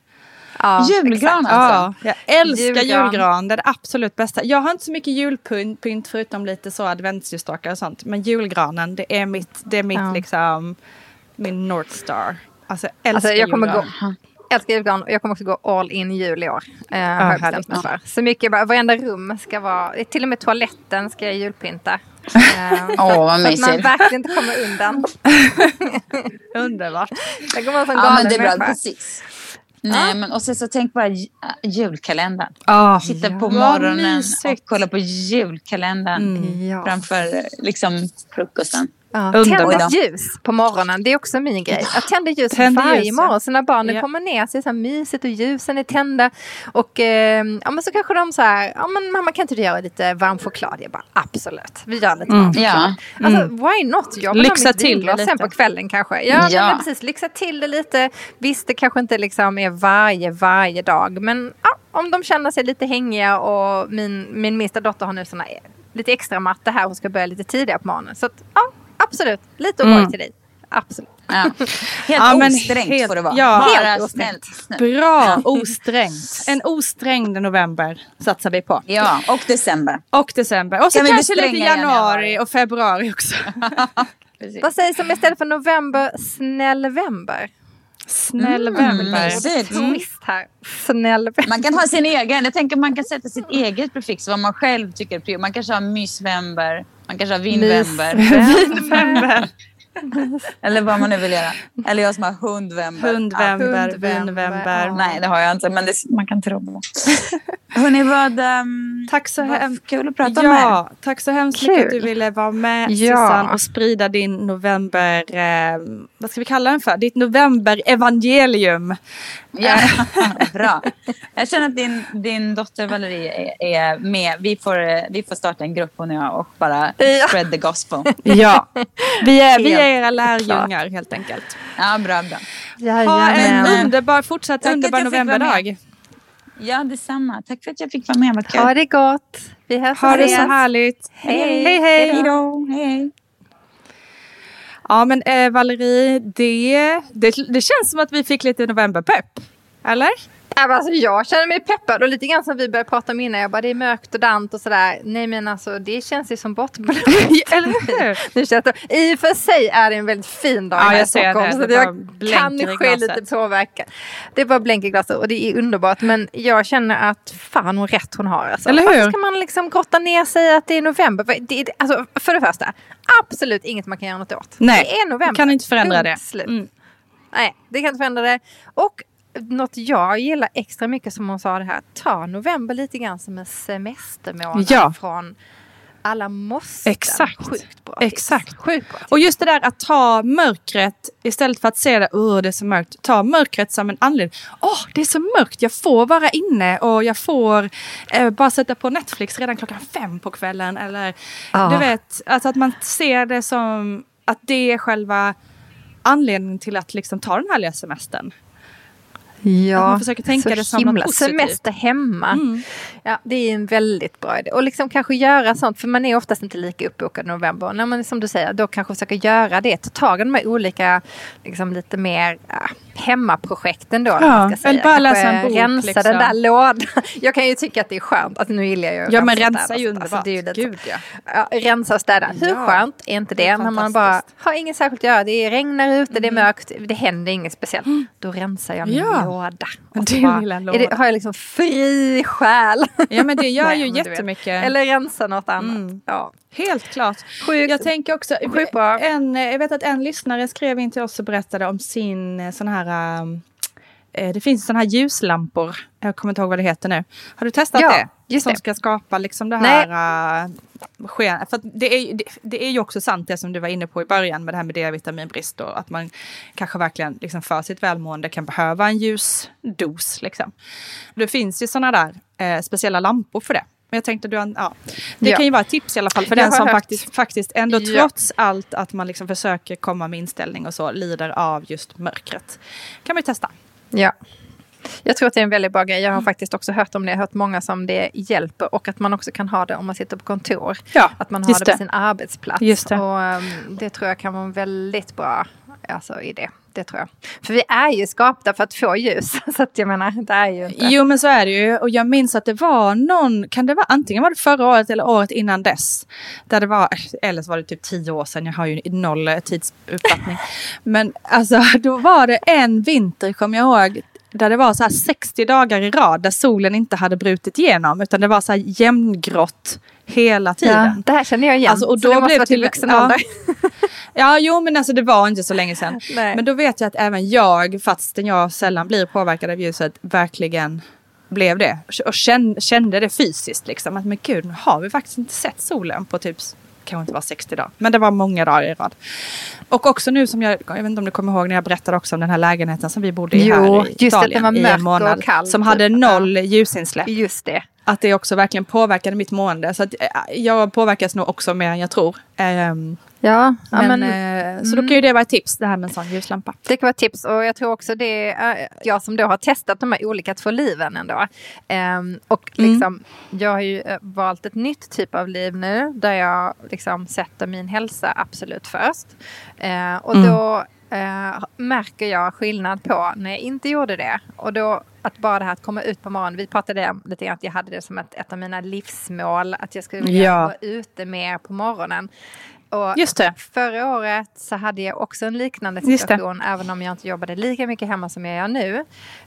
Speaker 3: Ja,
Speaker 4: Julgran
Speaker 3: exakt.
Speaker 4: alltså?
Speaker 2: Ja, jag älskar
Speaker 3: Julgran.
Speaker 2: julgran. Det är det absolut bästa. Jag har inte så mycket julpynt pynt förutom lite så adventsljusstakar och sånt. Men julgranen, det är mitt, det är mitt
Speaker 3: Ja.
Speaker 2: liksom, min North Star. Alltså jag älskar
Speaker 3: Alltså, jag kommer
Speaker 2: julgran.
Speaker 3: gå, älskar julgran och jag kommer också gå all in jul i år. Eh, har jag
Speaker 2: härligt.
Speaker 3: bestämt mig för. Så mycket, bara, varenda rum ska vara, till och med toaletten ska jag julpynta. <laughs> Eh,
Speaker 4: Åh, vad
Speaker 3: så att man
Speaker 4: mysigt.
Speaker 3: verkligen inte kommer undan. <laughs>
Speaker 2: Underbart.
Speaker 3: Jag kommer vara en sån
Speaker 4: Ja, men det är bra.
Speaker 3: människa.
Speaker 4: Precis. Nej, men och sen så tänk bara ju- julkalendern.
Speaker 2: Oh,
Speaker 4: Sitta på
Speaker 2: Vad
Speaker 4: morgonen och kolla på julkalendern
Speaker 2: Mm.
Speaker 3: Ja.
Speaker 4: framför liksom frukosten.
Speaker 3: Ja. Tänd ljus på morgonen, det är också min grej. Jag tänder ljus
Speaker 2: Tänder
Speaker 3: varje
Speaker 2: ljus, ja.
Speaker 3: morgon. Så när barnen
Speaker 2: Ja.
Speaker 3: kommer ner så är det så här mysigt och ljusen är tända. Och eh, ja, men så kanske de så här, ja men mamma kan inte du göra lite varm choklad? Jag bara absolut, vi gör lite varm choklad.
Speaker 4: Ja.
Speaker 3: Alltså why not? Jag vill
Speaker 2: Lyxa
Speaker 3: ha mitt
Speaker 2: till det
Speaker 3: vinglas sen
Speaker 2: lite.
Speaker 3: på kvällen kanske. Ja,
Speaker 4: Ja.
Speaker 3: Men precis, lyxa till det lite. Visst, det kanske inte liksom är varje, varje dag. Men ja, om de känner sig lite hängiga och min, min minsta dotter har nu såna, lite extra matte här. Hon ska börja lite tidigare på morgonen. Så att, ja, absolut. Lite O'boy
Speaker 2: Mm.
Speaker 3: till dig. Absolut.
Speaker 4: Ja. <laughs> Helt
Speaker 2: Ja,
Speaker 4: osträngt
Speaker 2: helt-
Speaker 4: får det vara.
Speaker 2: ja.
Speaker 4: Bara
Speaker 3: Helt
Speaker 4: snällt. snällt.
Speaker 2: Bra, osträngt. En osträngd november satsar vi på.
Speaker 4: Ja, och december.
Speaker 2: Och december. Och så
Speaker 4: Kan
Speaker 2: kanske lite januari
Speaker 4: januari?
Speaker 2: och februari också. <laughs> <laughs>
Speaker 3: Vad sägs om istället för november, snällvember?
Speaker 2: Snällvember.
Speaker 4: mysigt.
Speaker 3: Twist här. Snällvember.
Speaker 4: Man kan ha sin egen. Jag tänker man kan sätta sitt eget prefix vad man själv tycker. Man kanske har mysvember. Man kanske har vinvember.
Speaker 2: Vinvember. <laughs> <laughs>
Speaker 4: Eller vad man nu vill göra. Eller jag som har hundvember.
Speaker 2: Hundvember,
Speaker 3: Hundvember. Ja.
Speaker 4: Nej, det har jag inte. Men det, man kan tro det. <laughs> Hörni, vad, um,
Speaker 2: Tack så
Speaker 4: vad
Speaker 2: hemskt.
Speaker 4: kul att prata med er.
Speaker 2: Ja, tack så hemskt mycket att du
Speaker 3: Kul.
Speaker 2: ville vara med
Speaker 3: Ja.
Speaker 2: Sissan och sprida din november, eh, vad ska vi kalla den för? Ditt november-evangelium.
Speaker 4: Ja, <laughs> bra. Jag känner att din, din dotter Valerie är, är med. Vi får, eh, vi får starta en grupp hon och jag och bara
Speaker 3: Ja.
Speaker 4: spread the gospel.
Speaker 2: Ja, vi är, vi är
Speaker 3: Helt
Speaker 2: era lärjungar helt enkelt.
Speaker 4: Ja, bra, bra.
Speaker 2: Ha en
Speaker 3: Jajamän.
Speaker 2: underbar, fortsatt
Speaker 4: Tack
Speaker 2: underbar novemberdag.
Speaker 4: Ja, detsamma. Tack för att jag fick vara med. Vad kul.
Speaker 3: Ha det gott. Vi hörs
Speaker 2: Ha det så härligt.
Speaker 3: Hej.
Speaker 2: hej. hej.
Speaker 4: Hej då. Hej, hej.
Speaker 2: Ja men eh, Valerie, det, det, det känns som att vi fick lite novemberpepp. Eller?
Speaker 3: Men Alltså, jag känner mig peppad och lite grann som vi började prata om innan. Jag bara, det är mörkt och dant och sådär. Nej men alltså det känns ju som bortblåst. <laughs>
Speaker 2: Eller hur?
Speaker 3: Det känns, I och för sig är det en väldigt fin dag
Speaker 2: Ja,
Speaker 3: här i Stockholm.
Speaker 2: det.
Speaker 3: Så
Speaker 2: Det
Speaker 3: det jag
Speaker 2: blänker
Speaker 3: kanske lite påverkad. Det är bara blänk i glaset och det är underbart. Men jag känner att fan vad rätt hon har. Alltså.
Speaker 2: Eller hur?
Speaker 3: Varför ska man liksom grotta ner sig att det är november? För Det alltså, för det första, absolut inget man kan göra något åt.
Speaker 2: Nej,
Speaker 3: det är november.
Speaker 2: kan inte förändra
Speaker 3: Punkt
Speaker 2: det.
Speaker 3: Slut.
Speaker 2: Mm.
Speaker 3: Nej, det kan inte förändra det. Och något jag gillar extra mycket som hon sa det här, ta november lite grann som en semestermånad
Speaker 2: Ja.
Speaker 3: från alla måste.
Speaker 2: Exakt.
Speaker 3: Sjukt bra tips.
Speaker 2: Exakt.
Speaker 3: Sjukt bra tips.
Speaker 2: Och just det där att ta mörkret istället för att se det, oh, det är så mörkt. Ta mörkret som en anledning. Åh, det är så mörkt, jag får vara inne och jag får eh, bara sätta på Netflix redan klockan fem på kvällen. Eller
Speaker 3: Ja.
Speaker 2: du vet, alltså att man ser det som att det är själva anledningen till att liksom ta den härliga semestern.
Speaker 3: Ja,
Speaker 2: Att man försöker tänka
Speaker 3: så
Speaker 2: det som
Speaker 3: himla-
Speaker 2: positivt.
Speaker 3: Semester hemma.
Speaker 2: Mm.
Speaker 3: Ja, det är en väldigt bra idé. Och liksom kanske göra sånt, för man är oftast inte lika uppbokad i november. När man, som du säger, då kanske försöka göra det. Ta tag i de här olika, liksom lite mer ja, hemmaprojekten då.
Speaker 2: Ja,
Speaker 3: man ska säga.
Speaker 2: bara läsa en bok,
Speaker 3: Rensa
Speaker 2: liksom.
Speaker 3: den där lådan. <laughs> Jag kan ju tycka att det är skönt. Alltså, nu gillar jag ju
Speaker 2: Ja men rensa är ju
Speaker 3: sånt. Alltså,
Speaker 2: underbart.
Speaker 3: det är ju lite-
Speaker 2: Gud ja.
Speaker 3: Ja, rensa och städa. Hur
Speaker 2: Ja.
Speaker 3: skönt är inte det?
Speaker 2: Det är
Speaker 3: när man bara har inget särskilt att göra. Det regnar ute, det är mörkt, det händer inget speciellt. Då rensar jag min
Speaker 2: Mm. Ja.
Speaker 3: Låda. <laughs> Och så bara, det, har jag liksom fri själ.
Speaker 2: Ja men det gör <laughs> ju jättemycket.
Speaker 3: Eller rensa något annat.
Speaker 2: Mm.
Speaker 3: Ja.
Speaker 2: Helt klart.
Speaker 3: Sjukt.
Speaker 2: Jag tänker också,
Speaker 3: Sjukt bra.
Speaker 2: en, jag vet att en lyssnare skrev in till oss och berättade om sin eh, sån här, um, det finns såna här ljuslampor, jag kommer inte ihåg vad det heter nu. Har du testat
Speaker 3: Ja,
Speaker 2: det?
Speaker 3: just
Speaker 2: Som
Speaker 3: det.
Speaker 2: ska skapa liksom det här uh, sken. För det, är, det, det är ju också sant det som du var inne på i början med det här med D-vitaminbrist och att man kanske verkligen liksom för sitt välmående kan behöva en ljusdos. Liksom. Det finns ju såna där eh, speciella lampor för det. Men jag tänkte, du, ja, det
Speaker 3: Ja.
Speaker 2: kan ju vara ett tips i alla fall för
Speaker 3: Jag
Speaker 2: den som
Speaker 3: hört-
Speaker 2: faktiskt, faktiskt ändå
Speaker 3: Ja.
Speaker 2: trots allt att man liksom försöker komma med inställning och så lider av just mörkret. kan man ju testa.
Speaker 3: Ja. Jag tror att det är en väldigt bra grej. Jag har
Speaker 2: Mm.
Speaker 3: faktiskt också hört om det. Jag har hört många som det hjälper och att man också kan ha det om man sitter på kontor.
Speaker 2: Ja,
Speaker 3: Att man har det på sin arbetsplats.
Speaker 2: Just det.
Speaker 3: Och um, det tror jag kan vara en väldigt bra alltså, idé. Det tror jag. För vi är ju skapta för att få ljus. <laughs> Så att jag menar, det är ju inte...
Speaker 2: Jo men så är det ju och jag minns att det var någon, kan det vara antingen var det förra året eller året innan dess. Där det var, eller så var det typ tio år sedan, jag har ju noll tidsuppfattning. <laughs> men alltså då var det en vinter kommer jag ihåg där det var så här 60 dagar i rad där solen inte hade brutit igenom utan det var så här jämngrått hela
Speaker 3: Ja,
Speaker 2: tiden.
Speaker 3: det här känner jag igen.
Speaker 2: Alltså, och
Speaker 3: Så
Speaker 2: då
Speaker 3: det måste
Speaker 2: blev
Speaker 3: vara till vuxen
Speaker 2: ja.
Speaker 3: ålder.
Speaker 2: Ja, <laughs> jo men alltså det var inte så länge sedan.
Speaker 3: Nej.
Speaker 2: Men då vet jag att även jag, fastän jag sällan blir påverkad av ljuset, verkligen blev det. Och kände, det fysiskt liksom. Att men gud, nu har vi faktiskt inte sett solen på typ, kanske inte var 60 dagar. Men det var många dagar i rad. Och också nu som jag, jag vet inte om du kommer ihåg när jag berättade också om den här lägenheten som vi bodde i
Speaker 3: Jo,
Speaker 2: här i
Speaker 3: just det,
Speaker 2: Italien i en månad.
Speaker 3: och kall,
Speaker 2: som
Speaker 3: typ.
Speaker 2: hade noll ljusinsläpp.
Speaker 3: Just det.
Speaker 2: Att det också verkligen påverkade mitt mående. Så att eh, jag påverkas nog också mer än jag tror. Ehm,
Speaker 3: Ja,
Speaker 2: men,
Speaker 3: men,
Speaker 2: eh, Så då kan ju det vara ett tips, det här med en sån ljuslampa.
Speaker 3: Det kan vara ett tips och jag tror också det är jag som då har testat de här olika två liven ändå. Ehm, och
Speaker 2: Mm.
Speaker 3: liksom, jag har ju eh, valt ett nytt typ av liv nu där jag liksom sätter min hälsa absolut först. Eh, och
Speaker 2: Mm.
Speaker 3: då eh, märker jag skillnad på när jag inte gjorde det. Och då att bara det här att komma ut på morgonen. Vi pratade om lite grann att jag hade det som ett, ett av mina livsmål. Att jag skulle vilja
Speaker 2: Ja.
Speaker 3: vara ute mer på morgonen. Och. Förra året så hade jag också en liknande situation, även om jag inte jobbade lika mycket hemma som jag gör nu.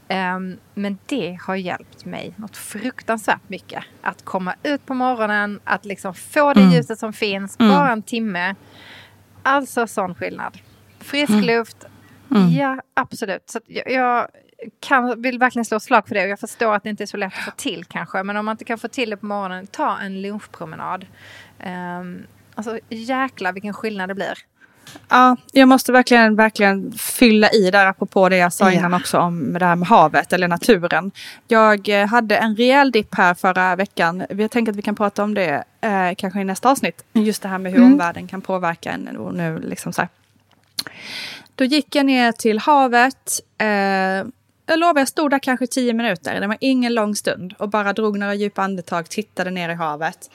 Speaker 3: Ehm, men det har hjälpt mig något fruktansvärt mycket. Att komma ut på morgonen, att liksom få det
Speaker 2: Mm.
Speaker 3: ljuset som finns,
Speaker 2: Mm.
Speaker 3: bara en timme. Alltså sån skillnad. Frisk
Speaker 2: Mm.
Speaker 3: luft, ja absolut. Så jag, jag kan, vill verkligen slå slag för det. Och jag förstår att det inte är så lätt att få till kanske. Men om man inte kan få till det på morgonen, ta en lunchpromenad. Um, alltså jäklar vilken skillnad det blir.
Speaker 2: Ja, jag måste verkligen, verkligen fylla i där apropå det jag sa
Speaker 3: Ja.
Speaker 2: innan också om det här med havet eller naturen. Jag eh, hade en rejäl dipp här förra veckan. Jag tänker att vi kan prata om det eh, kanske i nästa avsnitt. Just det här med hur
Speaker 3: Mm.
Speaker 2: omvärlden kan påverka en och nu liksom så här. Då gick jag ner till havet. Eh, jag lovar, jag stod där kanske tio minuter. Det var ingen lång stund. Och bara drog några djupa andetag, tittade ner i havet.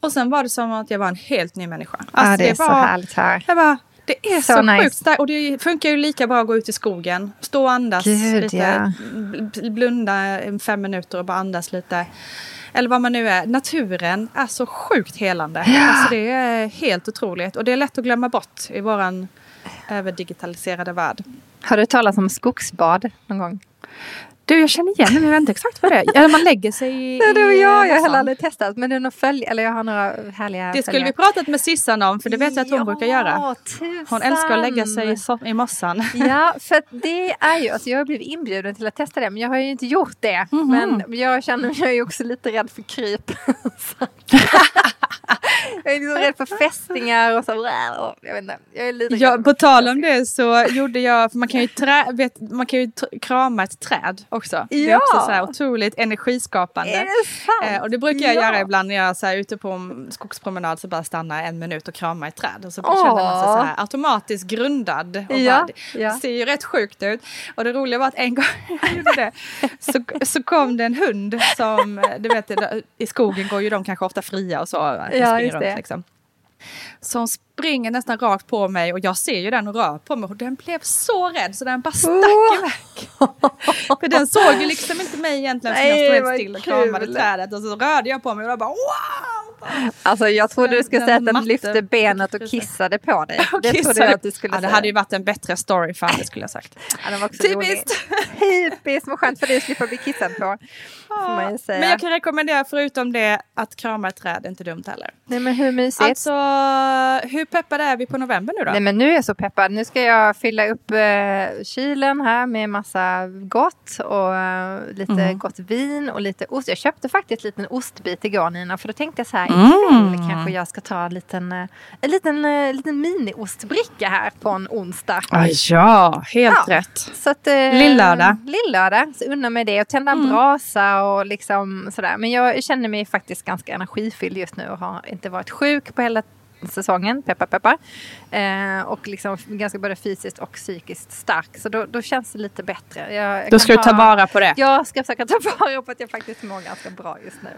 Speaker 2: Och sen var det som att jag var en helt ny människa.
Speaker 3: ja, det är
Speaker 2: var,
Speaker 3: så härligt här.
Speaker 2: jag bara, Det är
Speaker 3: Så
Speaker 2: så,
Speaker 3: nice.
Speaker 2: sjukt starkt och det funkar ju lika bra att gå ut i skogen. Stå och andas
Speaker 3: Gud,
Speaker 2: lite,
Speaker 3: ja.
Speaker 2: bl- blunda fem minuter och bara andas lite. Eller vad man nu är. Naturen är så sjukt helande. Alltså det är helt otroligt. Och det är lätt att glömma bort i våran överdigitaliserade värld.
Speaker 3: Har du talat om skogsbad någon gång?
Speaker 2: Du, jag känner igen det, men jag vet inte exakt vad det är. Eller man lägger sig i...
Speaker 3: Nej, det var jag. Jag har heller aldrig testat. Men det är nog följ... Eller jag har några härliga
Speaker 2: Det skulle vi pratat med Sissan om, för det vet jag att hon brukar göra.
Speaker 3: Tusan.
Speaker 2: Hon älskar att lägga sig i, so- i mossan.
Speaker 3: Ja, <laughs> för det är ju, alltså jag har blivit inbjuden till att testa det men jag har ju inte gjort det.
Speaker 2: Mhm.
Speaker 3: Men jag känner mig ju också lite rädd för kryp. <laughs> Jag är liksom rädd för fästingar och så. Jag vet inte, jag är lite
Speaker 2: Ja,
Speaker 3: rädd
Speaker 2: på tal om det så gjorde jag, för man kan ju, trä, vet, man kan ju krama ett träd också. Det är
Speaker 3: Ja.
Speaker 2: också så här otroligt energiskapande.
Speaker 3: Är det sant?
Speaker 2: Eh, och det brukar jag
Speaker 3: Ja.
Speaker 2: göra ibland när jag är så här, ute på en skogspromenad så bara stannar en minut och kramar ett träd. Och så
Speaker 3: Åh.
Speaker 2: känner man sig så här automatiskt grundad. Och
Speaker 3: Ja, ja.
Speaker 2: Det ser ju rätt sjukt ut. Och det roliga var att en gång <laughs> jag gjorde det så, så kom det en hund som, eh, du vet i skogen går ju de kanske ofta fria och så.
Speaker 3: Ja,
Speaker 2: springer
Speaker 3: just
Speaker 2: runt,
Speaker 3: det.
Speaker 2: Liksom. Hon springer nästan rakt på mig och jag ser ju den och rör på mig och den blev så rädd så den bara stack
Speaker 3: Åh.
Speaker 2: iväg. <laughs> För den såg ju liksom inte mig egentligen som
Speaker 3: Nej,
Speaker 2: jag stod helt still och kramade trädet och så rörde jag på mig och jag bara wow!
Speaker 3: Alltså jag trodde du skulle säga att den lyfte benet och kissade på dig. <laughs> Det trodde jag att du skulle
Speaker 2: ja, det
Speaker 3: säga.
Speaker 2: hade ju varit en bättre story fan det skulle jag sagt. <laughs>
Speaker 3: Ja,
Speaker 2: Typiskt!
Speaker 3: Typiskt, vad skönt för dig att slippa bli kissad på. Säga.
Speaker 2: Men jag kan rekommendera förutom det att krama ett träd inte dumt heller.
Speaker 3: Nej men hur mysigt.
Speaker 2: Alltså hur peppade är vi på november nu då?
Speaker 3: Nej men nu är jag så peppad. Nu ska jag fylla upp eh, kylen här med massa gott och eh, lite
Speaker 2: Mm.
Speaker 3: gott vin och lite ost. Jag köpte faktiskt en liten ostbit igår Nina för då tänkte jag så här
Speaker 2: Mm.
Speaker 3: ikväll kanske jag ska ta en liten, eh, en liten, eh, liten mini-ostbricka här på en onsdag.
Speaker 2: Ah, ja, helt
Speaker 3: Ja.
Speaker 2: rätt.
Speaker 3: Så att, eh,
Speaker 2: Lillördag.
Speaker 3: Lillördag, så unna mig det och tända en
Speaker 2: Mm.
Speaker 3: brasa och liksom sådär. Men jag känner mig faktiskt ganska energifylld just nu och har inte varit sjuk på hela säsongen, peppar peppar. Eh, och liksom ganska både fysiskt och psykiskt stark. Så då, då känns det lite bättre. Jag, jag
Speaker 2: Då ska du ta vara på det.
Speaker 3: Jag ska försöka ta vara på att jag faktiskt mår ganska bra just nu.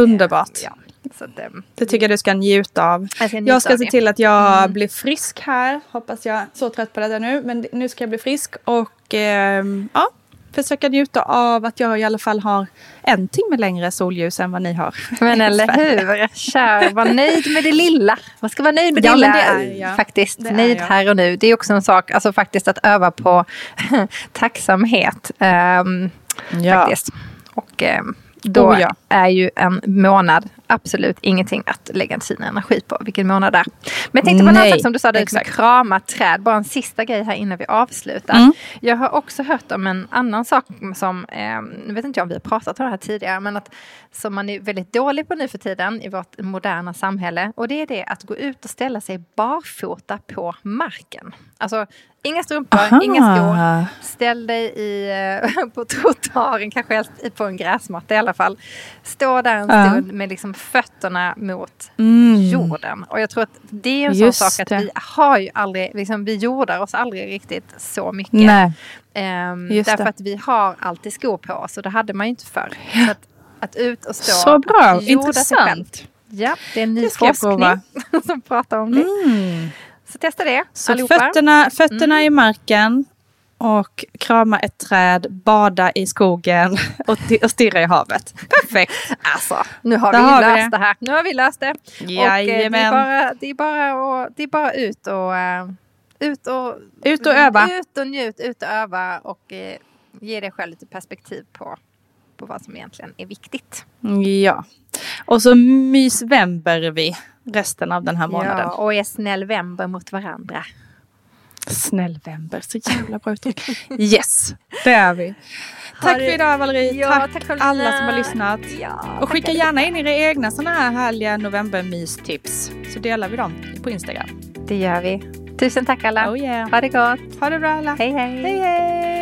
Speaker 2: Underbart.
Speaker 3: Eh, ja. Så att, ehm,
Speaker 2: Det tycker jag du ska njuta av.
Speaker 3: jag ska njuta
Speaker 2: Jag ska se
Speaker 3: det.
Speaker 2: till att jag
Speaker 3: Mm.
Speaker 2: blir frisk här. Hoppas jag, så trött på detta nu, men nu ska jag bli frisk och ehm, ja, försöka njuta av att jag i alla fall har en timme längre solljus än vad ni har.
Speaker 3: Men <laughs> eller hur, kär, var nöjd med det lilla. Man ska vara nöjd med det
Speaker 2: Ja, men
Speaker 3: lilla.
Speaker 2: det är jag.
Speaker 3: Faktiskt,
Speaker 2: Det är
Speaker 3: nöjd
Speaker 2: jag.
Speaker 3: här och nu. Det är också en sak, alltså faktiskt att öva på <laughs> tacksamhet. ehm, Faktiskt. Och ehm, då
Speaker 2: Oh, ja.
Speaker 3: Är ju en månad absolut ingenting att lägga sin energi på. Vilken månad det är. Men jag tänkte på en annan
Speaker 2: Nej,
Speaker 3: sak som du sa, det
Speaker 2: exakt.
Speaker 3: krama träd. Bara en sista grej här innan vi avslutar.
Speaker 2: Mm.
Speaker 3: Jag har också hört om en annan sak som, eh, nu vet inte jag om vi har pratat om det här tidigare, men att som man är väldigt dålig på nu för tiden i vårt moderna samhälle. Och det är det att gå ut och ställa sig barfota på marken. Alltså inga strumpor,
Speaker 2: Aha.
Speaker 3: inga skor. Ställ dig i, eh, <laughs> på trottoaren, kanske helst på en gräsmatta i alla fall. Stå där en
Speaker 2: Ja.
Speaker 3: stund med liksom fötterna mot
Speaker 2: Mm.
Speaker 3: jorden. Och jag tror att det är en
Speaker 2: Just
Speaker 3: sån sak att
Speaker 2: det.
Speaker 3: vi har ju aldrig, liksom, vi jordar oss aldrig riktigt så mycket.
Speaker 2: Nej.
Speaker 3: Ehm, därför
Speaker 2: det.
Speaker 3: att vi har alltid skor på oss och det hade man ju inte förr. Så att, att ut och stå
Speaker 2: Så bra,
Speaker 3: och jorda sig själv.
Speaker 2: intressant.
Speaker 3: Ja, det är en ny forskning <laughs> som pratar om det.
Speaker 2: Mm.
Speaker 3: Så testa det
Speaker 2: Så
Speaker 3: allihopa.
Speaker 2: fötterna, fötterna i marken och krama ett träd, bada i skogen <laughs> och, och stirra i havet. Perfekt!
Speaker 3: Alltså, nu har vi
Speaker 2: har vi
Speaker 3: löst
Speaker 2: det.
Speaker 3: det. här. Nu har vi löst det. Och, eh, det, är
Speaker 2: Jajamän.
Speaker 3: bara, det, är bara att, det är bara ut och, eh, ut och
Speaker 2: Ut och öva.
Speaker 3: Ut och njut, ut och öva och eh, ge dig själv lite perspektiv på, på vad som egentligen är viktigt.
Speaker 2: Ja. Och så mysvember vi resten av den här månaden.
Speaker 3: Ja, och är snäll vember mot varandra.
Speaker 2: Snällvember, så jävla bra uttryck. <laughs> Yes, det är vi. Tack för idag Valerie.
Speaker 3: Ja,
Speaker 2: tack,
Speaker 3: tack
Speaker 2: alla som har lyssnat.
Speaker 3: Ja,
Speaker 2: Och skicka gärna in era egna sådana här härliga novembermystips. Så delar vi dem på Instagram.
Speaker 3: Det gör vi. Tusen tack alla.
Speaker 2: Oh yeah.
Speaker 3: Ha det gott.
Speaker 2: Ha det bra alla.
Speaker 3: Hej hej.
Speaker 2: hej. hej.